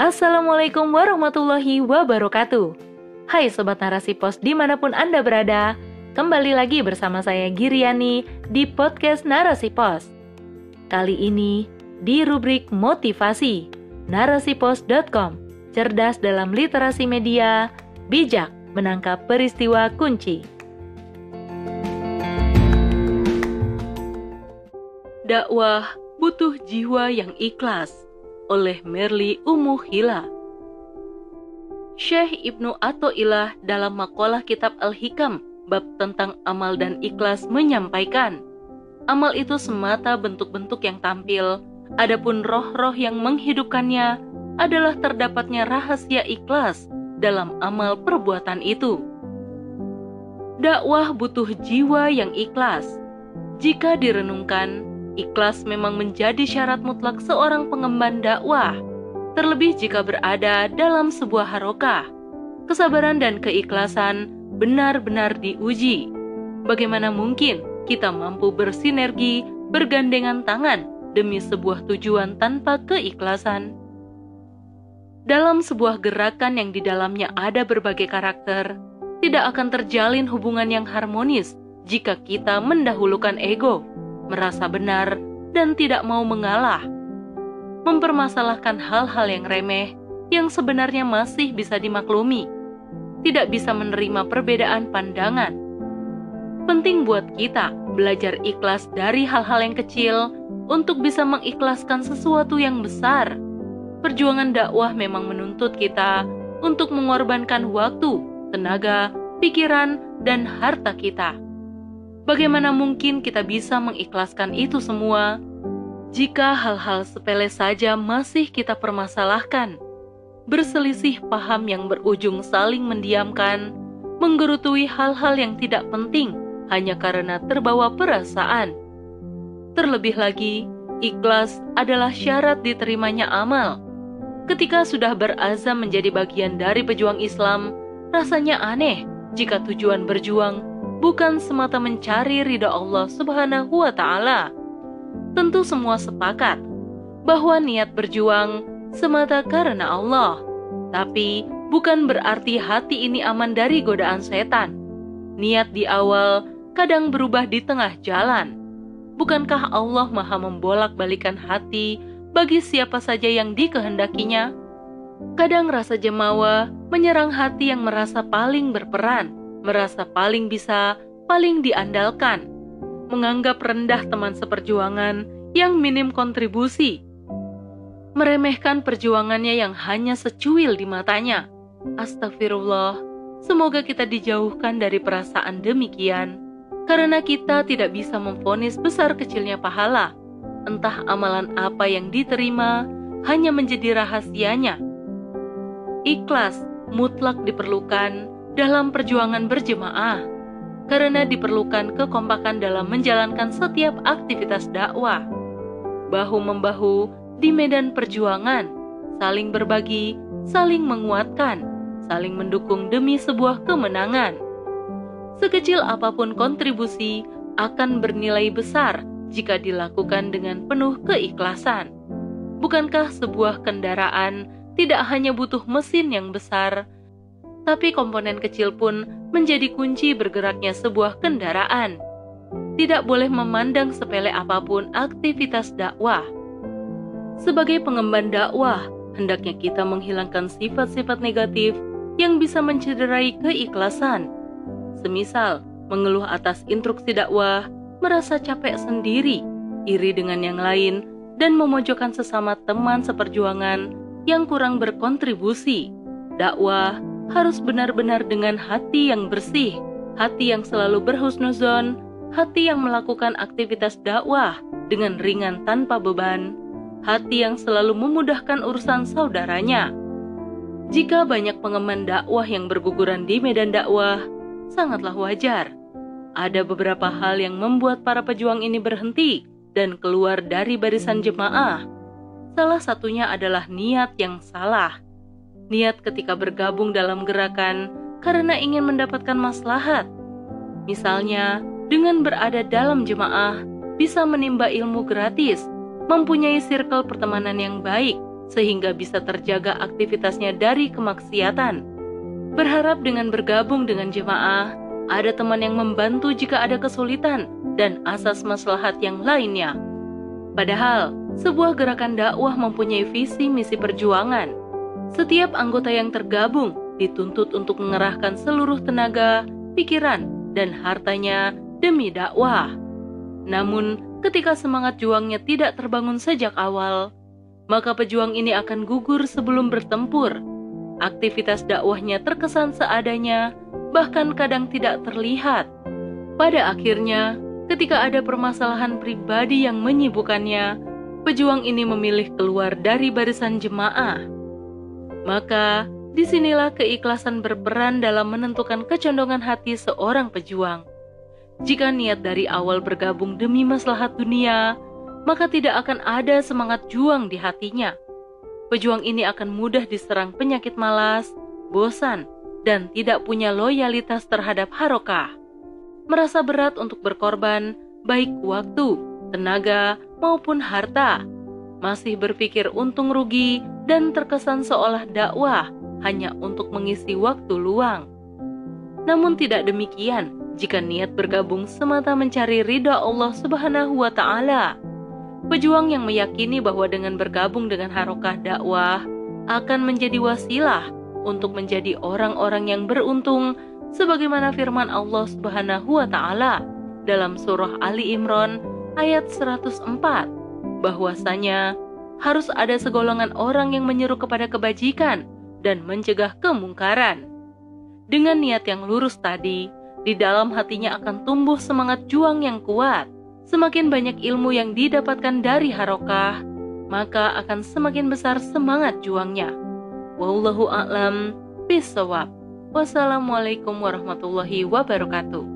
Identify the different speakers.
Speaker 1: Assalamualaikum warahmatullahi wabarakatuh. Hai Sobat Narasi Pos di mana pun Anda berada, kembali lagi bersama saya Giriani di podcast Narasi Pos. Kali ini di rubrik motivasi, narasipos.com, cerdas dalam literasi media, bijak menangkap peristiwa kunci. Dakwah butuh jiwa yang ikhlas oleh Merli Umuhila. Syekh Ibnu Athaillah dalam makalah kitab Al-Hikam bab tentang amal dan ikhlas menyampaikan, amal itu semata bentuk-bentuk yang tampil, adapun roh-roh yang menghidupkannya adalah terdapatnya rahasia ikhlas dalam amal perbuatan itu. Dakwah butuh jiwa yang ikhlas. Jika direnungkan, Ikhlas memang menjadi syarat mutlak seorang pengemban dakwah, terlebih jika berada dalam sebuah harokah. Kesabaran dan keikhlasan benar-benar diuji. Bagaimana mungkin kita mampu bersinergi, bergandengan tangan demi sebuah tujuan tanpa keikhlasan? Dalam sebuah gerakan yang di dalamnya ada berbagai karakter, tidak akan terjalin hubungan yang harmonis jika kita mendahulukan ego merasa benar, dan tidak mau mengalah. Mempermasalahkan hal-hal yang remeh yang sebenarnya masih bisa dimaklumi, tidak bisa menerima perbedaan pandangan. Penting buat kita belajar ikhlas dari hal-hal yang kecil untuk bisa mengikhlaskan sesuatu yang besar. Perjuangan dakwah memang menuntut kita untuk mengorbankan waktu, tenaga, pikiran, dan harta kita. Bagaimana mungkin kita bisa mengikhlaskan itu semua jika hal-hal sepele saja masih kita permasalahkan? Berselisih paham yang berujung saling mendiamkan, menggerutui hal-hal yang tidak penting hanya karena terbawa perasaan. Terlebih lagi, ikhlas adalah syarat diterimanya amal. Ketika sudah berazam menjadi bagian dari pejuang Islam, rasanya aneh jika tujuan berjuang bukan semata mencari ridha Allah Subhanahu wa Ta'ala. Tentu semua sepakat bahwa niat berjuang semata karena Allah, tapi bukan berarti hati ini aman dari godaan setan. Niat di awal kadang berubah di tengah jalan. Bukankah Allah Maha membolak-balikan hati bagi siapa saja yang dikehendakinya? Kadang rasa jemawa menyerang hati yang merasa paling berperan merasa paling bisa, paling diandalkan, menganggap rendah teman seperjuangan yang minim kontribusi, meremehkan perjuangannya yang hanya secuil di matanya. Astagfirullah, semoga kita dijauhkan dari perasaan demikian, karena kita tidak bisa memfonis besar kecilnya pahala. Entah amalan apa yang diterima, hanya menjadi rahasianya. Ikhlas mutlak diperlukan dalam perjuangan berjemaah, karena diperlukan kekompakan dalam menjalankan setiap aktivitas dakwah. Bahu-membahu di medan perjuangan, saling berbagi, saling menguatkan, saling mendukung demi sebuah kemenangan. Sekecil apa pun kontribusi akan bernilai besar jika dilakukan dengan penuh keikhlasan. Bukankah sebuah kendaraan tidak hanya butuh mesin yang besar, tapi komponen kecil pun menjadi kunci bergeraknya sebuah kendaraan. Tidak boleh memandang sepele apa pun aktivitas dakwah. Sebagai pengemban dakwah, hendaknya kita menghilangkan sifat-sifat negatif yang bisa mencederai keikhlasan. Semisal, mengeluh atas instruksi dakwah, merasa capek sendiri, iri dengan yang lain, dan memojokkan sesama teman seperjuangan yang kurang berkontribusi. Dakwah harus benar-benar dengan hati yang bersih, hati yang selalu berhusnuzon, hati yang melakukan aktivitas dakwah dengan ringan tanpa beban, hati yang selalu memudahkan urusan saudaranya. Jika banyak pengemban dakwah yang berguguran di medan dakwah, sangatlah wajar. Ada beberapa hal yang membuat para pejuang ini berhenti dan keluar dari barisan jemaah. Salah satunya adalah niat yang salah niat ketika bergabung dalam gerakan karena ingin mendapatkan maslahat. Misalnya, dengan berada dalam jemaah, bisa menimba ilmu gratis, mempunyai circle pertemanan yang baik, sehingga bisa terjaga aktivitasnya dari kemaksiatan. Berharap dengan bergabung dengan jemaah, ada teman yang membantu jika ada kesulitan dan asas maslahat yang lainnya. Padahal, sebuah gerakan dakwah mempunyai visi misi perjuangan. Setiap anggota yang tergabung dituntut untuk mengerahkan seluruh tenaga, pikiran, dan hartanya demi dakwah. Namun, ketika semangat juangnya tidak terbangun sejak awal, maka pejuang ini akan gugur sebelum bertempur. Aktivitas dakwahnya terkesan seadanya, bahkan kadang tidak terlihat. Pada akhirnya, ketika ada permasalahan pribadi yang menyibukkannya, pejuang ini memilih keluar dari barisan jemaah. Maka, di sinilah keikhlasan berperan dalam menentukan kecondongan hati seorang pejuang. Jika niat dari awal bergabung demi maslahat dunia, maka tidak akan ada semangat juang di hatinya. Pejuang ini akan mudah diserang penyakit malas, bosan, dan tidak punya loyalitas terhadap harokah merasa berat untuk berkorban, baik waktu, tenaga, maupun harta. Masih berpikir untung rugi dan terkesan seolah dakwah hanya untuk mengisi waktu luang. Namun tidak demikian jika niat bergabung semata mencari ridha Allah Subhanahu wa taala. Pejuang yang meyakini bahwa dengan bergabung dengan harokah dakwah akan menjadi wasilah untuk menjadi orang-orang yang beruntung sebagaimana firman Allah Subhanahu wa taala dalam surah Ali Imran ayat 104 bahwasanya harus ada segolongan orang yang menyeru kepada kebajikan dan mencegah kemungkaran. Dengan niat yang lurus tadi, di dalam hatinya akan tumbuh semangat juang yang kuat. Semakin banyak ilmu yang didapatkan dari harokah, maka akan semakin besar semangat juangnya. Wallahu a'lam bisawab. Wassalamualaikum warahmatullahi wabarakatuh.